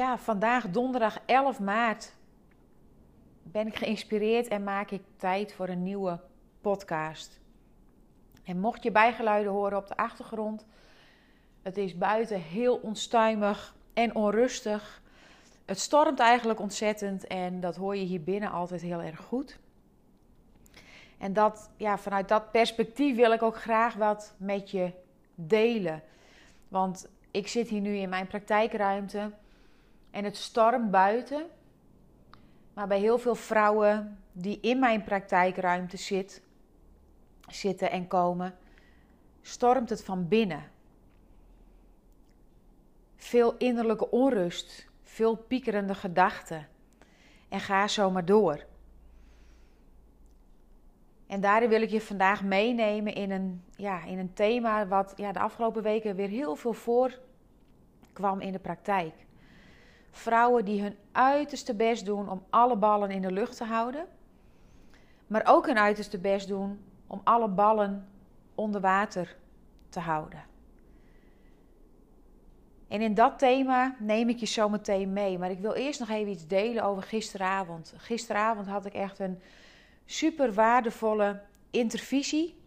Ja, vandaag donderdag 11 maart ben ik geïnspireerd en maak ik tijd voor een nieuwe podcast. En mocht je bijgeluiden horen op de achtergrond, het is buiten heel onstuimig en onrustig. Het stormt eigenlijk ontzettend en dat hoor je hier binnen altijd heel erg goed. En dat, ja, vanuit dat perspectief wil ik ook graag wat met je delen. Want ik zit hier nu in mijn praktijkruimte en het stormt buiten. Maar bij heel veel vrouwen die in mijn praktijkruimte zit, zitten en komen, stormt het van binnen. Veel innerlijke onrust, veel piekerende gedachten. En ga zo maar door. En daarin wil ik je vandaag meenemen in een, ja, in een thema wat ja, de afgelopen weken weer heel veel voorkwam in de praktijk. Vrouwen die hun uiterste best doen om alle ballen in de lucht te houden. Maar ook hun uiterste best doen om alle ballen onder water te houden. En in dat thema neem ik je zo meteen mee. Maar ik wil eerst nog even iets delen over gisteravond. Gisteravond had ik echt een super waardevolle intervisie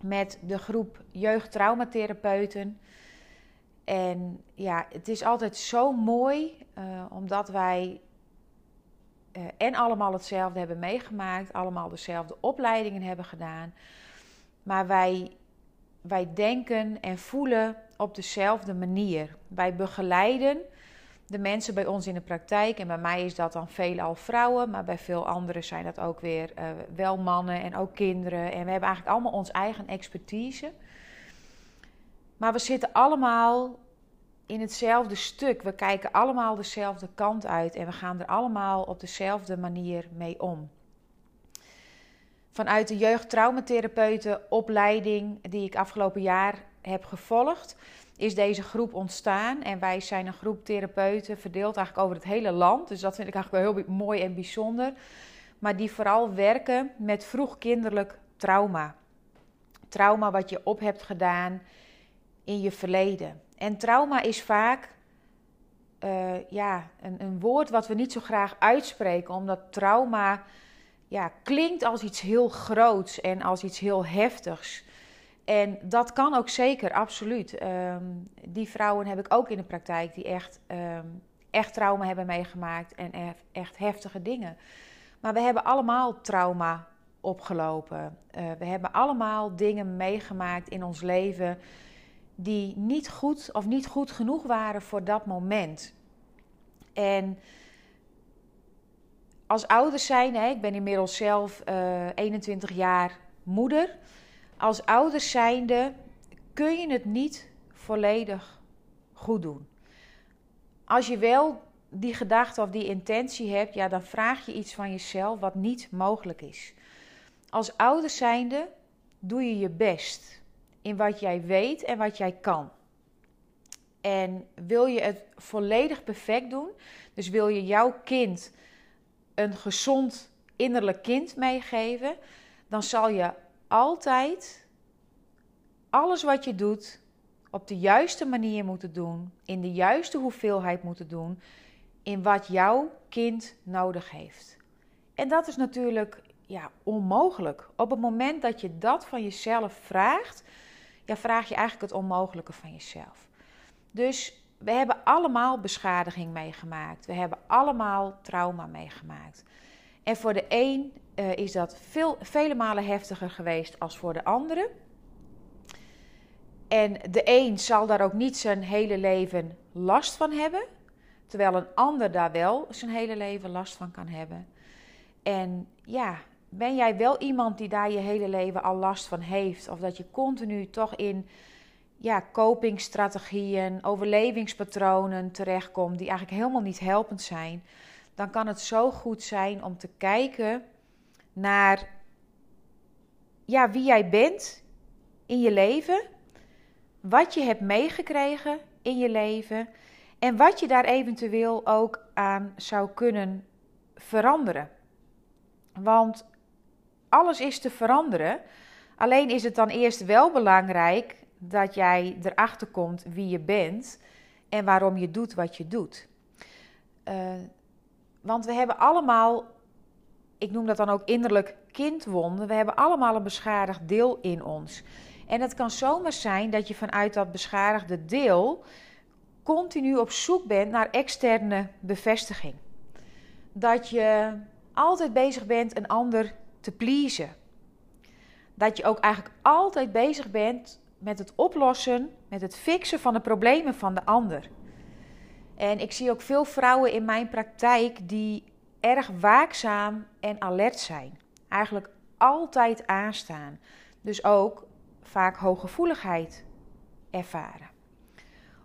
met de groep jeugdtraumatherapeuten. En ja, het is altijd zo mooi, uh, omdat wij uh, en allemaal hetzelfde hebben meegemaakt, allemaal dezelfde opleidingen hebben gedaan. Maar wij, wij denken en voelen op dezelfde manier. Wij begeleiden de mensen bij ons in de praktijk. En bij mij is dat dan veelal vrouwen, maar bij veel anderen zijn dat ook weer uh, wel mannen en ook kinderen. En we hebben eigenlijk allemaal ons eigen expertise. Maar we zitten allemaal in hetzelfde stuk. We kijken allemaal dezelfde kant uit en we gaan er allemaal op dezelfde manier mee om. Vanuit de jeugdtraumatherapeutenopleiding die ik afgelopen jaar heb gevolgd, is deze groep ontstaan. En wij zijn een groep therapeuten verdeeld eigenlijk over het hele land. Dus dat vind ik eigenlijk wel heel mooi en bijzonder. Maar die vooral werken met vroegkinderlijk trauma. Trauma wat je op hebt gedaan in je verleden. En trauma is vaak uh, ja, een, een, woord wat we niet zo graag uitspreken, omdat trauma ja, klinkt als iets heel groots en als iets heel heftigs. En dat kan ook zeker, absoluut. Um, die vrouwen heb ik ook in de praktijk die echt, um, echt trauma hebben meegemaakt en echt heftige dingen. Maar we hebben allemaal trauma opgelopen. Uh, we hebben allemaal dingen meegemaakt in ons leven die niet goed of niet goed genoeg waren voor dat moment. En als ouders zijn, hè, ik ben inmiddels zelf uh, eh, 21 jaar moeder. Als ouders zijnde kun je het niet volledig goed doen. Als je wel die gedachte of die intentie hebt, ja, dan vraag je iets van jezelf wat niet mogelijk is. Als ouders zijnde doe je je best in wat jij weet en wat jij kan. En wil je het volledig perfect doen, dus wil je jouw kind een gezond innerlijk kind meegeven, dan zal je altijd alles wat je doet op de juiste manier moeten doen, in de juiste hoeveelheid moeten doen, in wat jouw kind nodig heeft. En dat is natuurlijk ja, onmogelijk. Op het moment dat je dat van jezelf vraagt, vraag je eigenlijk het onmogelijke van jezelf. Dus we hebben allemaal beschadiging meegemaakt. We hebben allemaal trauma meegemaakt. En voor de een uh, is dat veel, vele malen heftiger geweest als voor de andere. En de een zal daar ook niet zijn hele leven last van hebben, terwijl een ander daar wel zijn hele leven last van kan hebben. En ja, ben jij wel iemand die daar je hele leven al last van heeft? Of dat je continu toch in, ja, copingstrategieën, overlevingspatronen terechtkomt die eigenlijk helemaal niet helpend zijn, dan kan het zo goed zijn om te kijken naar ja, wie jij bent in je leven, wat je hebt meegekregen in je leven en wat je daar eventueel ook aan zou kunnen veranderen. Want alles is te veranderen. Alleen is het dan eerst wel belangrijk dat jij erachter komt wie je bent en waarom je doet wat je doet. Uh, want we hebben allemaal, ik noem dat dan ook innerlijk kindwonden, we hebben allemaal een beschadigd deel in ons. En het kan zomaar zijn dat je vanuit dat beschadigde deel continu op zoek bent naar externe bevestiging. Dat je altijd bezig bent een ander te pleasen. Dat je ook eigenlijk altijd bezig bent met het oplossen, met het fixen van de problemen van de ander. En ik zie ook veel vrouwen in mijn praktijk die erg waakzaam en alert zijn. Eigenlijk altijd aanstaan. Dus ook vaak hooggevoeligheid ervaren.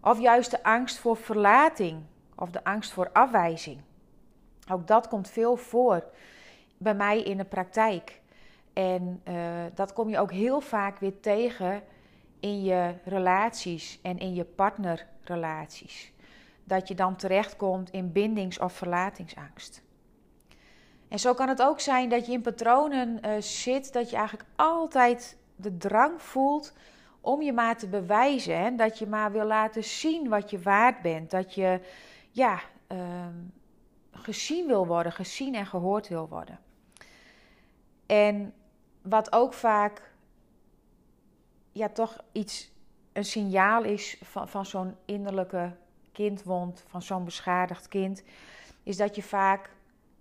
Of juist de angst voor verlating of de angst voor afwijzing. Ook dat komt veel voor bij mij in de praktijk. En uh, dat kom je ook heel vaak weer tegen in je relaties en in je partnerrelaties. Dat je dan terechtkomt in bindings- of verlatingsangst. En zo kan het ook zijn dat je in patronen uh, zit dat je eigenlijk altijd de drang voelt om je maar te bewijzen. Hè? Dat je maar wil laten zien wat je waard bent. Dat je ja, uh, gezien wil worden, gezien en gehoord wil worden. En wat ook vaak ja, toch iets, een signaal is van, van zo'n innerlijke kindwond, van zo'n beschadigd kind, is dat je vaak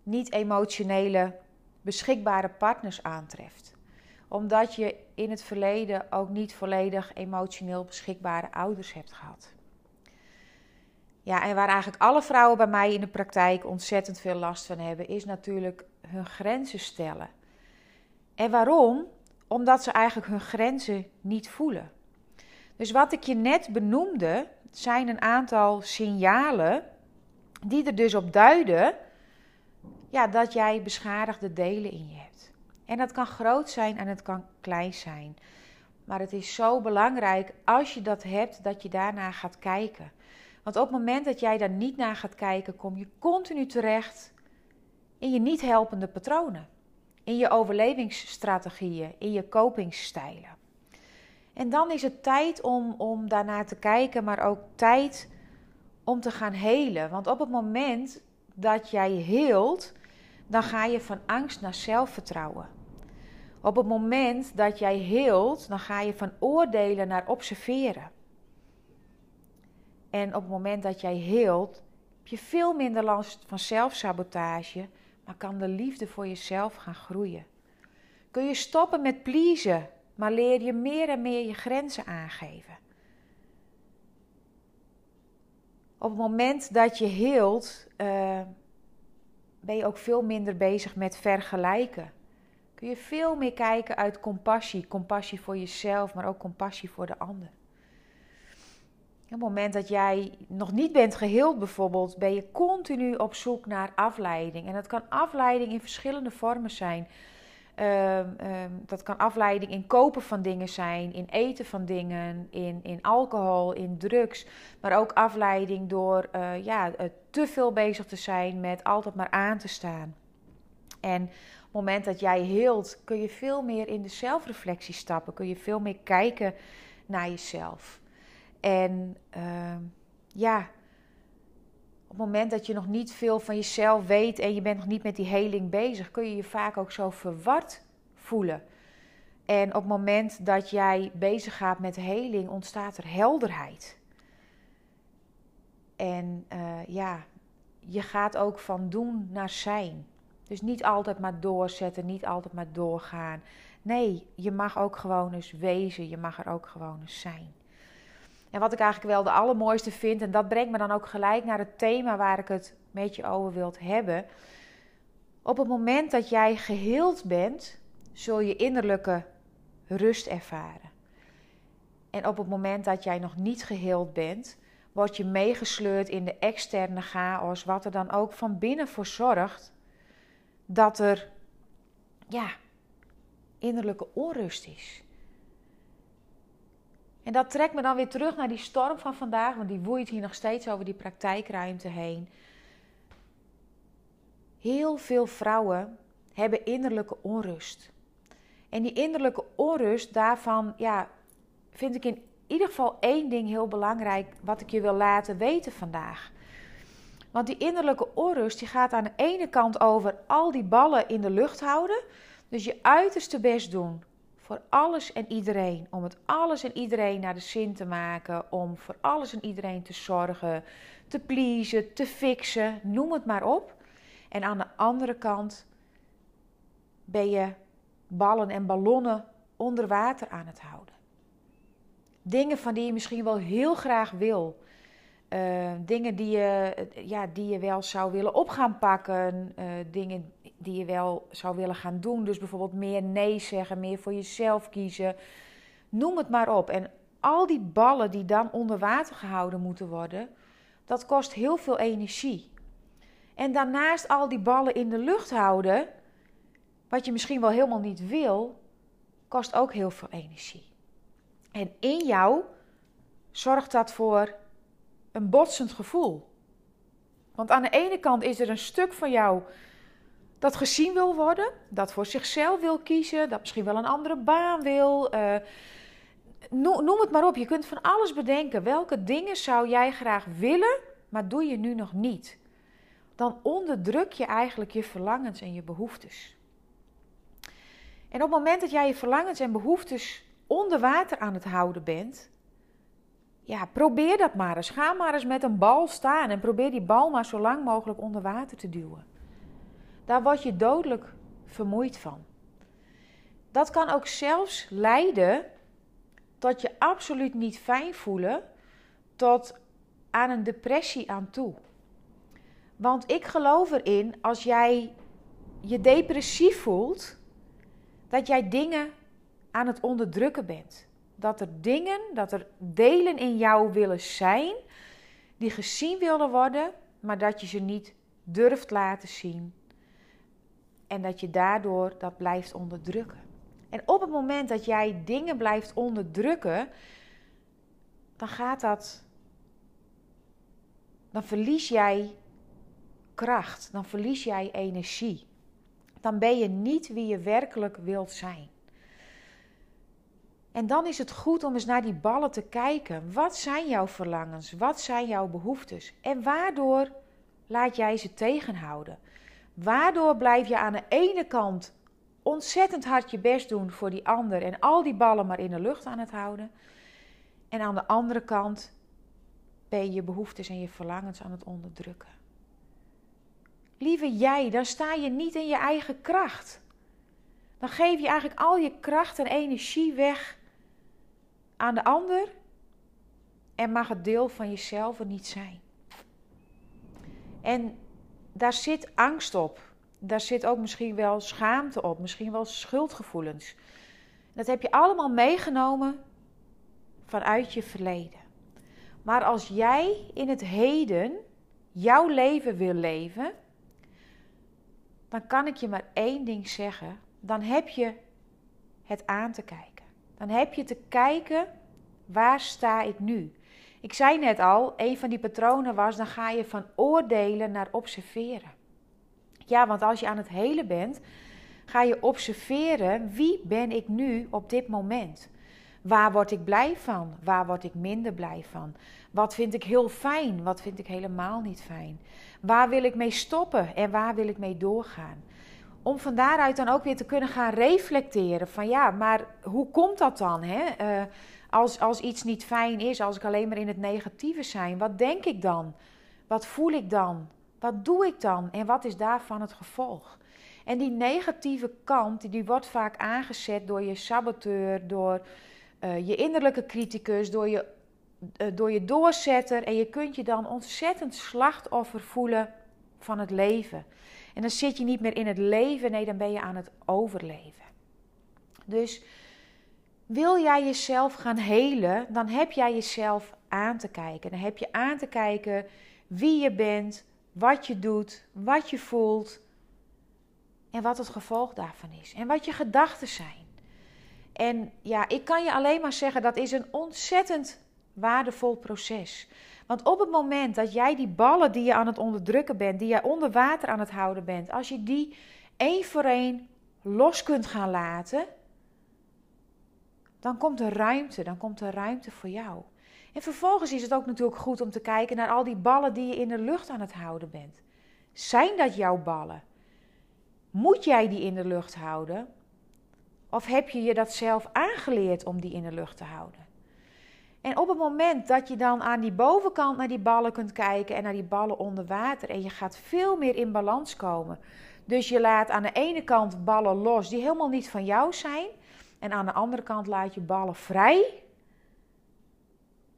niet emotionele beschikbare partners aantreft. Omdat je in het verleden ook niet volledig emotioneel beschikbare ouders hebt gehad. Ja, en waar eigenlijk alle vrouwen bij mij in de praktijk ontzettend veel last van hebben, is natuurlijk hun grenzen stellen. En waarom? Omdat ze eigenlijk hun grenzen niet voelen. Dus wat ik je net benoemde, zijn een aantal signalen die er dus op duiden ja, dat jij beschadigde delen in je hebt. En dat kan groot zijn en het kan klein zijn. Maar het is zo belangrijk als je dat hebt, dat je daarna gaat kijken. Want op het moment dat jij daar niet naar gaat kijken, kom je continu terecht in je niet helpende patronen in je overlevingsstrategieën, in je copingstijlen. En dan is het tijd om, om daarnaar te kijken, maar ook tijd om te gaan helen. Want op het moment dat jij heelt, dan ga je van angst naar zelfvertrouwen. Op het moment dat jij heelt, dan ga je van oordelen naar observeren. En op het moment dat jij heelt, heb je veel minder last van zelfsabotage maar kan de liefde voor jezelf gaan groeien. Kun je stoppen met pleasen, maar leer je meer en meer je grenzen aangeven. Op het moment dat je heelt, uh, ben je ook veel minder bezig met vergelijken. Kun je veel meer kijken uit compassie. Compassie voor jezelf, maar ook compassie voor de ander. Op het moment dat jij nog niet bent geheeld bijvoorbeeld, ben je continu op zoek naar afleiding. En dat kan afleiding in verschillende vormen zijn. Ehm, ehm, dat kan afleiding in kopen van dingen zijn, in eten van dingen, in, in alcohol, in drugs. Maar ook afleiding door uh, ja, te veel bezig te zijn met altijd maar aan te staan. En op het moment dat jij heelt, kun je veel meer in de zelfreflectie stappen. Kun je veel meer kijken naar jezelf. En uh, ja, op het moment dat je nog niet veel van jezelf weet en je bent nog niet met die heling bezig, kun je je vaak ook zo verward voelen. En op het moment dat jij bezig gaat met heling, ontstaat er helderheid. En uh, ja, je gaat ook van doen naar zijn. Dus niet altijd maar doorzetten, niet altijd maar doorgaan. Nee, je mag ook gewoon eens wezen, je mag er ook gewoon eens zijn. En wat ik eigenlijk wel de allermooiste vind, en dat brengt me dan ook gelijk naar het thema waar ik het met je over wil hebben. Op het moment dat jij geheeld bent, zul je innerlijke rust ervaren. En op het moment dat jij nog niet geheeld bent, word je meegesleurd in de externe chaos, wat er dan ook van binnen voor zorgt dat er ja, innerlijke onrust is. En dat trekt me dan weer terug naar die storm van vandaag, want die woeit hier nog steeds over die praktijkruimte heen. Heel veel vrouwen hebben innerlijke onrust. En die innerlijke onrust, daarvan ja, vind ik in ieder geval één ding heel belangrijk wat ik je wil laten weten vandaag. Want die innerlijke onrust die gaat aan de ene kant over al die ballen in de lucht houden. Dus je uiterste best doen voor alles en iedereen. Om het alles en iedereen naar de zin te maken. Om voor alles en iedereen te zorgen, te pleasen, te fixen, noem het maar op. En aan de andere kant ben je ballen en ballonnen onder water aan het houden. Dingen van die je misschien wel heel graag wil. Uh, dingen die je, ja, die je wel zou willen op gaan pakken. Uh, dingen die je wel zou willen gaan doen. Dus bijvoorbeeld meer nee zeggen, meer voor jezelf kiezen. Noem het maar op. En al die ballen die dan onder water gehouden moeten worden, dat kost heel veel energie. En daarnaast al die ballen in de lucht houden, wat je misschien wel helemaal niet wil, kost ook heel veel energie. En in jou zorgt dat voor een botsend gevoel. Want aan de ene kant is er een stuk van jou dat gezien wil worden, dat voor zichzelf wil kiezen, dat misschien wel een andere baan wil. Uh, noem het maar op. Je kunt van alles bedenken. Welke dingen zou jij graag willen, maar doe je nu nog niet? Dan onderdruk je eigenlijk je verlangens en je behoeftes. En op het moment dat jij je verlangens en behoeftes onder water aan het houden bent, ja, probeer dat maar eens. Ga maar eens met een bal staan en probeer die bal maar zo lang mogelijk onder water te duwen. Daar word je dodelijk vermoeid van. Dat kan ook zelfs leiden tot je absoluut niet fijn voelen, tot aan een depressie aan toe. Want ik geloof erin, als jij je depressief voelt, dat jij dingen aan het onderdrukken bent. Dat er dingen, dat er delen in jou willen zijn die gezien willen worden, maar dat je ze niet durft laten zien. En dat je daardoor dat blijft onderdrukken. En op het moment dat jij dingen blijft onderdrukken, dan gaat dat. Dan verlies jij kracht, dan verlies jij energie. Dan ben je niet wie je werkelijk wilt zijn. En dan is het goed om eens naar die ballen te kijken. Wat zijn jouw verlangens? Wat zijn jouw behoeftes? En waardoor laat jij ze tegenhouden? Waardoor blijf je aan de ene kant ontzettend hard je best doen voor die ander en al die ballen maar in de lucht aan het houden. En aan de andere kant ben je je behoeftes en je verlangens aan het onderdrukken. Lieve jij, dan sta je niet in je eigen kracht. Dan geef je eigenlijk al je kracht en energie weg aan de ander en mag het deel van jezelf er niet zijn. En daar zit angst op. Daar zit ook misschien wel schaamte op, misschien wel schuldgevoelens. Dat heb je allemaal meegenomen vanuit je verleden. Maar als jij in het heden jouw leven wil leven, dan kan ik je maar één ding zeggen. Dan heb je het aan te kijken. Dan heb je te kijken, waar sta ik nu? Ik zei net al, een van die patronen was, dan ga je van oordelen naar observeren. Ja, want als je aan het helen bent, ga je observeren, wie ben ik nu op dit moment? Waar word ik blij van? Waar word ik minder blij van? Wat vind ik heel fijn? Wat vind ik helemaal niet fijn? Waar wil ik mee stoppen en waar wil ik mee doorgaan? Om van daaruit dan ook weer te kunnen gaan reflecteren van ja, maar hoe komt dat dan? Hè? Uh, als, als iets niet fijn is, als ik alleen maar in het negatieve zijn, wat denk ik dan? Wat voel ik dan? Wat doe ik dan? En wat is daarvan het gevolg? En die negatieve kant, die wordt vaak aangezet door je saboteur, door uh, je innerlijke criticus, door je, uh, door je doorzetter. En je kunt je dan ontzettend slachtoffer voelen van het leven. En dan zit je niet meer in het leven, nee, dan ben je aan het overleven. Dus wil jij jezelf gaan helen, dan heb jij jezelf aan te kijken. Dan heb je aan te kijken wie je bent, wat je doet, wat je voelt en wat het gevolg daarvan is en wat je gedachten zijn. En ja, ik kan je alleen maar zeggen dat is een ontzettend waardevol proces. Want op het moment dat jij die ballen die je aan het onderdrukken bent, die jij onder water aan het houden bent, als je die één voor één los kunt gaan laten, dan komt er ruimte, dan komt er ruimte voor jou. En vervolgens is het ook natuurlijk goed om te kijken naar al die ballen die je in de lucht aan het houden bent. Zijn dat jouw ballen? Moet jij die in de lucht houden? Of heb je je dat zelf aangeleerd om die in de lucht te houden? En op het moment dat je dan aan die bovenkant naar die ballen kunt kijken en naar die ballen onder water en je gaat veel meer in balans komen. Dus je laat aan de ene kant ballen los die helemaal niet van jou zijn en aan de andere kant laat je ballen vrij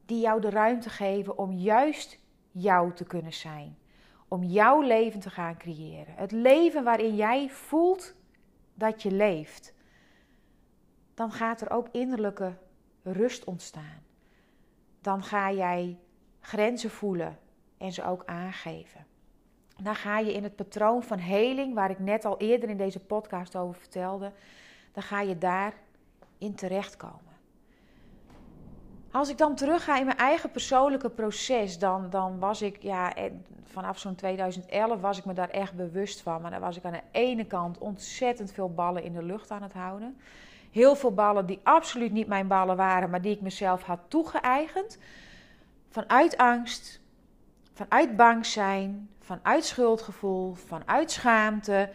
die jou de ruimte geven om juist jou te kunnen zijn. Om jouw leven te gaan creëren. Het leven waarin jij voelt dat je leeft. Dan gaat er ook innerlijke rust ontstaan. Dan ga jij grenzen voelen en ze ook aangeven. Dan ga je in het patroon van heling, waar ik net al eerder in deze podcast over vertelde, dan ga je daar in terechtkomen. Als ik dan terugga in mijn eigen persoonlijke proces, dan, dan was ik, ja, vanaf zo'n 2011 was ik me daar echt bewust van. Maar dan was ik aan de ene kant ontzettend veel ballen in de lucht aan het houden. Heel veel ballen die absoluut niet mijn ballen waren, maar die ik mezelf had toegeëigend. Vanuit angst, vanuit bang zijn, vanuit schuldgevoel, vanuit schaamte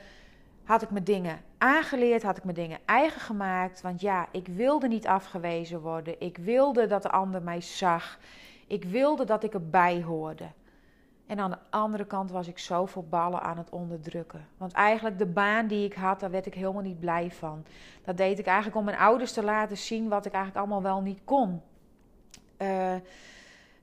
had ik me dingen aangeleerd, had ik me dingen eigen gemaakt. Want ja, ik wilde niet afgewezen worden. Ik wilde dat de ander mij zag. Ik wilde dat ik erbij hoorde. En aan de andere kant was ik zoveel ballen aan het onderdrukken. Want eigenlijk de baan die ik had, daar werd ik helemaal niet blij van. Dat deed ik eigenlijk om mijn ouders te laten zien wat ik eigenlijk allemaal wel niet kon. Uh,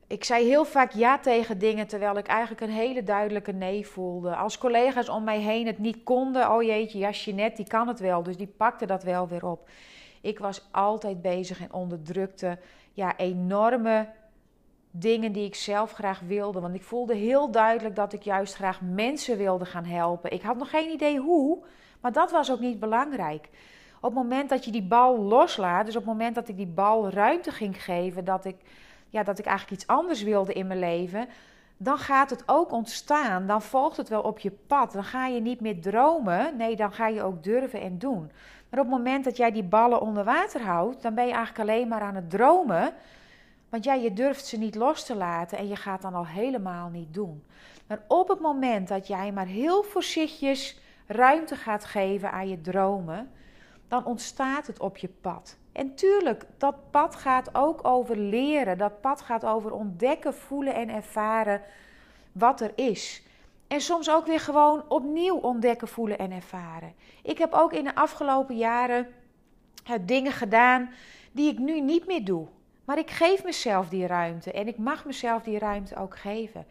ik zei heel vaak ja tegen dingen terwijl ik eigenlijk een hele duidelijke nee voelde. Als collega's om mij heen het niet konden, oh jeetje, ja, die kan het wel, dus die pakte dat wel weer op. Ik was altijd bezig en onderdrukte ja, enorme dingen die ik zelf graag wilde. Want ik voelde heel duidelijk dat ik juist graag mensen wilde gaan helpen. Ik had nog geen idee hoe, maar dat was ook niet belangrijk. Op het moment dat je die bal loslaat, dus op het moment dat ik die bal ruimte ging geven, dat ik ja, dat ik eigenlijk iets anders wilde in mijn leven, dan gaat het ook ontstaan. Dan volgt het wel op je pad. Dan ga je niet meer dromen. Nee, dan ga je ook durven en doen. Maar op het moment dat jij die ballen onder water houdt, dan ben je eigenlijk alleen maar aan het dromen. Want ja, je durft ze niet los te laten en je gaat dan al helemaal niet doen. Maar op het moment dat jij maar heel voorzichtig ruimte gaat geven aan je dromen, dan ontstaat het op je pad. En tuurlijk, dat pad gaat ook over leren. Dat pad gaat over ontdekken, voelen en ervaren wat er is. En soms ook weer gewoon opnieuw ontdekken, voelen en ervaren. Ik heb ook in de afgelopen jaren dingen gedaan die ik nu niet meer doe. Maar ik geef mezelf die ruimte en ik mag mezelf die ruimte ook geven.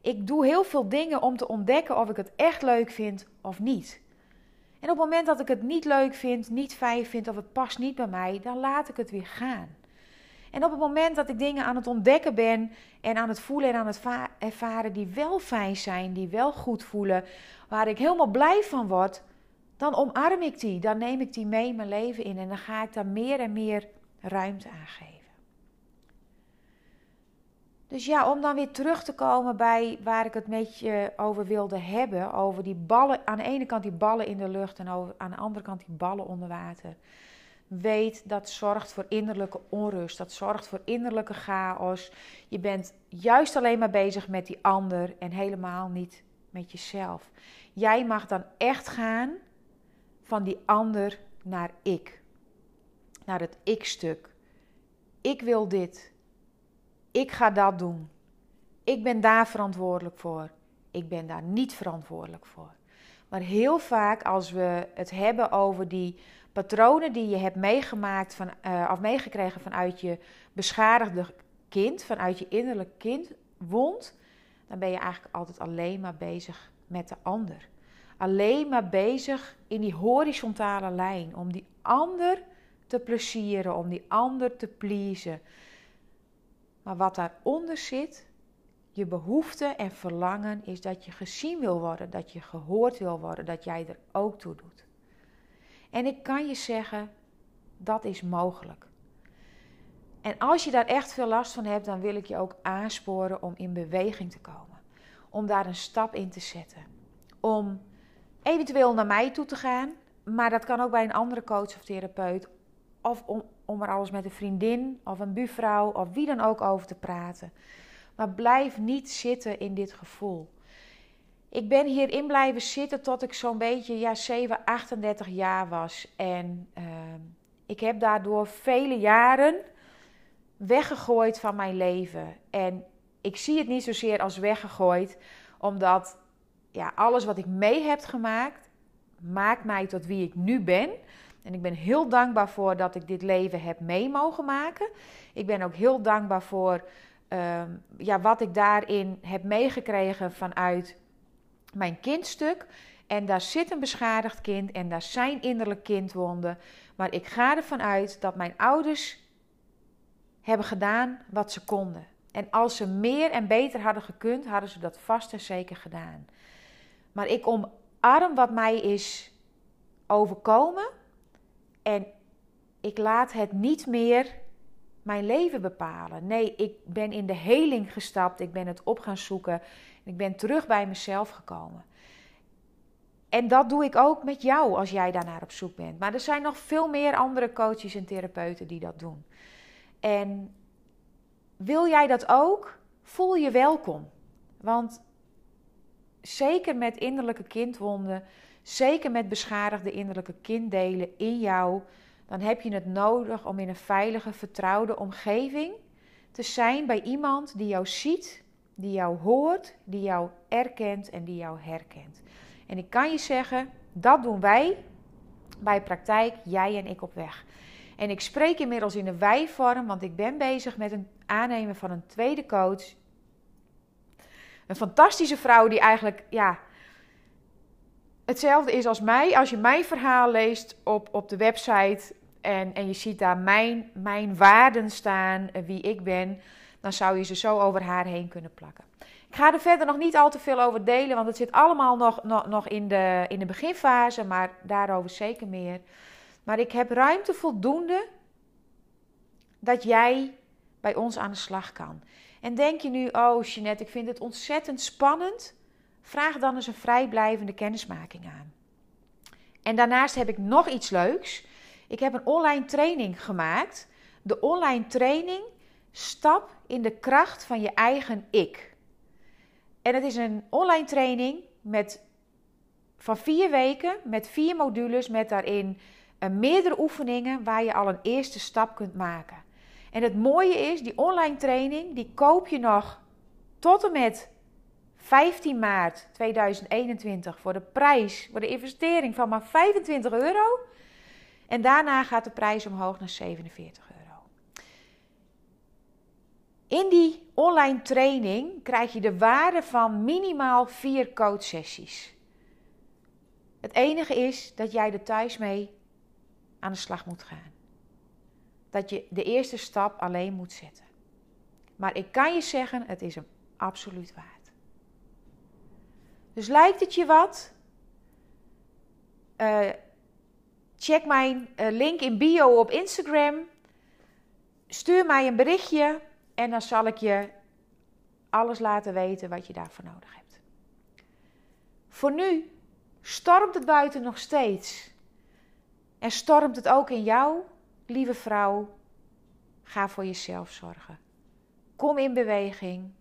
Ik doe heel veel dingen om te ontdekken of ik het echt leuk vind of niet. En op het moment dat ik het niet leuk vind, niet fijn vind of het past niet bij mij, dan laat ik het weer gaan. En op het moment dat ik dingen aan het ontdekken ben en aan het voelen en aan het ervaren die wel fijn zijn, die wel goed voelen, waar ik helemaal blij van word, dan omarm ik die, dan neem ik die mee mijn leven in en dan ga ik daar meer en meer ruimte aan geven. Dus ja, om dan weer terug te komen bij waar ik het met je over wilde hebben. Over die ballen, aan de ene kant die ballen in de lucht en over, aan de andere kant die ballen onder water. Weet dat zorgt voor innerlijke onrust, dat zorgt voor innerlijke chaos. Je bent juist alleen maar bezig met die ander en helemaal niet met jezelf. Jij mag dan echt gaan van die ander naar ik. Naar het ik-stuk. Ik wil dit. Ik ga dat doen. Ik ben daar verantwoordelijk voor. Ik ben daar niet verantwoordelijk voor. Maar heel vaak als we het hebben over die patronen die je hebt meegemaakt van, uh, of meegekregen vanuit je beschadigde kind, vanuit je innerlijk kind wond, dan ben je eigenlijk altijd alleen maar bezig met de ander. Alleen maar bezig in die horizontale lijn om die ander te plezieren, om die ander te pleasen. Maar wat daaronder zit, je behoefte en verlangen, is dat je gezien wil worden, dat je gehoord wil worden, dat jij er ook toe doet. En ik kan je zeggen, dat is mogelijk. En als je daar echt veel last van hebt, dan wil ik je ook aansporen om in beweging te komen. Om daar een stap in te zetten. Om eventueel naar mij toe te gaan, maar dat kan ook bij een andere coach of therapeut. Of om, er alles met een vriendin of een buurvrouw of wie dan ook over te praten. Maar blijf niet zitten in dit gevoel. Ik ben hierin blijven zitten tot ik zo'n beetje ja, 7, 38 jaar was. En uh, ik heb daardoor vele jaren weggegooid van mijn leven. En ik zie het niet zozeer als weggegooid, omdat ja, alles wat ik mee heb gemaakt, maakt mij tot wie ik nu ben. En ik ben heel dankbaar voor dat ik dit leven heb mee mogen maken. Ik ben ook heel dankbaar voor uh, ja, wat ik daarin heb meegekregen vanuit mijn kindstuk. En daar zit een beschadigd kind en daar zijn innerlijk kindwonden. Maar ik ga ervan uit dat mijn ouders hebben gedaan wat ze konden. En als ze meer en beter hadden gekund, hadden ze dat vast en zeker gedaan. Maar ik omarm wat mij is overkomen. En ik laat het niet meer mijn leven bepalen. Nee, ik ben in de heling gestapt. Ik ben het op gaan zoeken. Ik ben terug bij mezelf gekomen. En dat doe ik ook met jou als jij daarnaar op zoek bent. Maar er zijn nog veel meer andere coaches en therapeuten die dat doen. En wil jij dat ook? Voel je welkom. Want zeker met innerlijke kindwonden, zeker met beschadigde innerlijke kinddelen in jou, dan heb je het nodig om in een veilige, vertrouwde omgeving te zijn bij iemand die jou ziet, die jou hoort, die jou erkent en die jou herkent. En ik kan je zeggen, dat doen wij bij praktijk, jij en ik op weg. En ik spreek inmiddels in de wij-vorm, want ik ben bezig met het aannemen van een tweede coach. Een fantastische vrouw die eigenlijk, ja, hetzelfde is als mij. Als je mijn verhaal leest op, op de website en, en je ziet daar mijn, mijn waarden staan, wie ik ben, dan zou je ze zo over haar heen kunnen plakken. Ik ga er verder nog niet al te veel over delen, want het zit allemaal nog, nog, nog in, de, in de beginfase, maar daarover zeker meer. Maar ik heb ruimte voldoende dat jij bij ons aan de slag kan. En denk je nu, oh Jeanette, ik vind het ontzettend spannend. Vraag dan eens een vrijblijvende kennismaking aan. En daarnaast heb ik nog iets leuks. Ik heb een online training gemaakt. De online training Stap in de kracht van je eigen ik. En het is een online training met, van vier weken met vier modules met daarin uh, meerdere oefeningen waar je al een eerste stap kunt maken. En het mooie is, die online training, die koop je nog tot en met 15 maart 2021 voor de prijs, voor de investering van maar 25 euro. En daarna gaat de prijs omhoog naar 47 euro. In die online training krijg je de waarde van minimaal vier coachsessies. Het enige is dat jij er thuis mee aan de slag moet gaan. Dat je de eerste stap alleen moet zetten. Maar ik kan je zeggen, het is hem absoluut waard. Dus lijkt het je wat? Uh, check mijn uh, link in bio op Instagram. Stuur mij een berichtje en dan zal ik je alles laten weten wat je daarvoor nodig hebt. Voor nu stormt het buiten nog steeds. En stormt het ook in jou, lieve vrouw? Ga voor jezelf zorgen. Kom in beweging.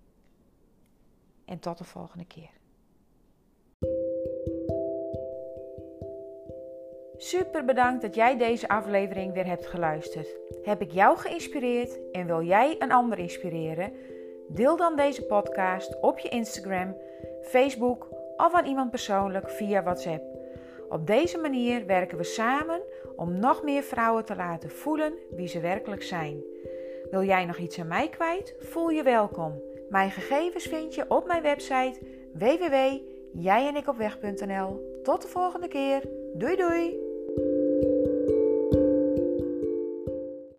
En tot de volgende keer. Super bedankt dat jij deze aflevering weer hebt geluisterd. Heb ik jou geïnspireerd en wil jij een ander inspireren? Deel dan deze podcast op je Instagram, Facebook of aan iemand persoonlijk via WhatsApp. Op deze manier werken we samen om nog meer vrouwen te laten voelen wie ze werkelijk zijn. Wil jij nog iets aan mij kwijt? Voel je welkom. Mijn gegevens vind je op mijn website www.jijenikopweg.nl. Tot de volgende keer. Doei doei!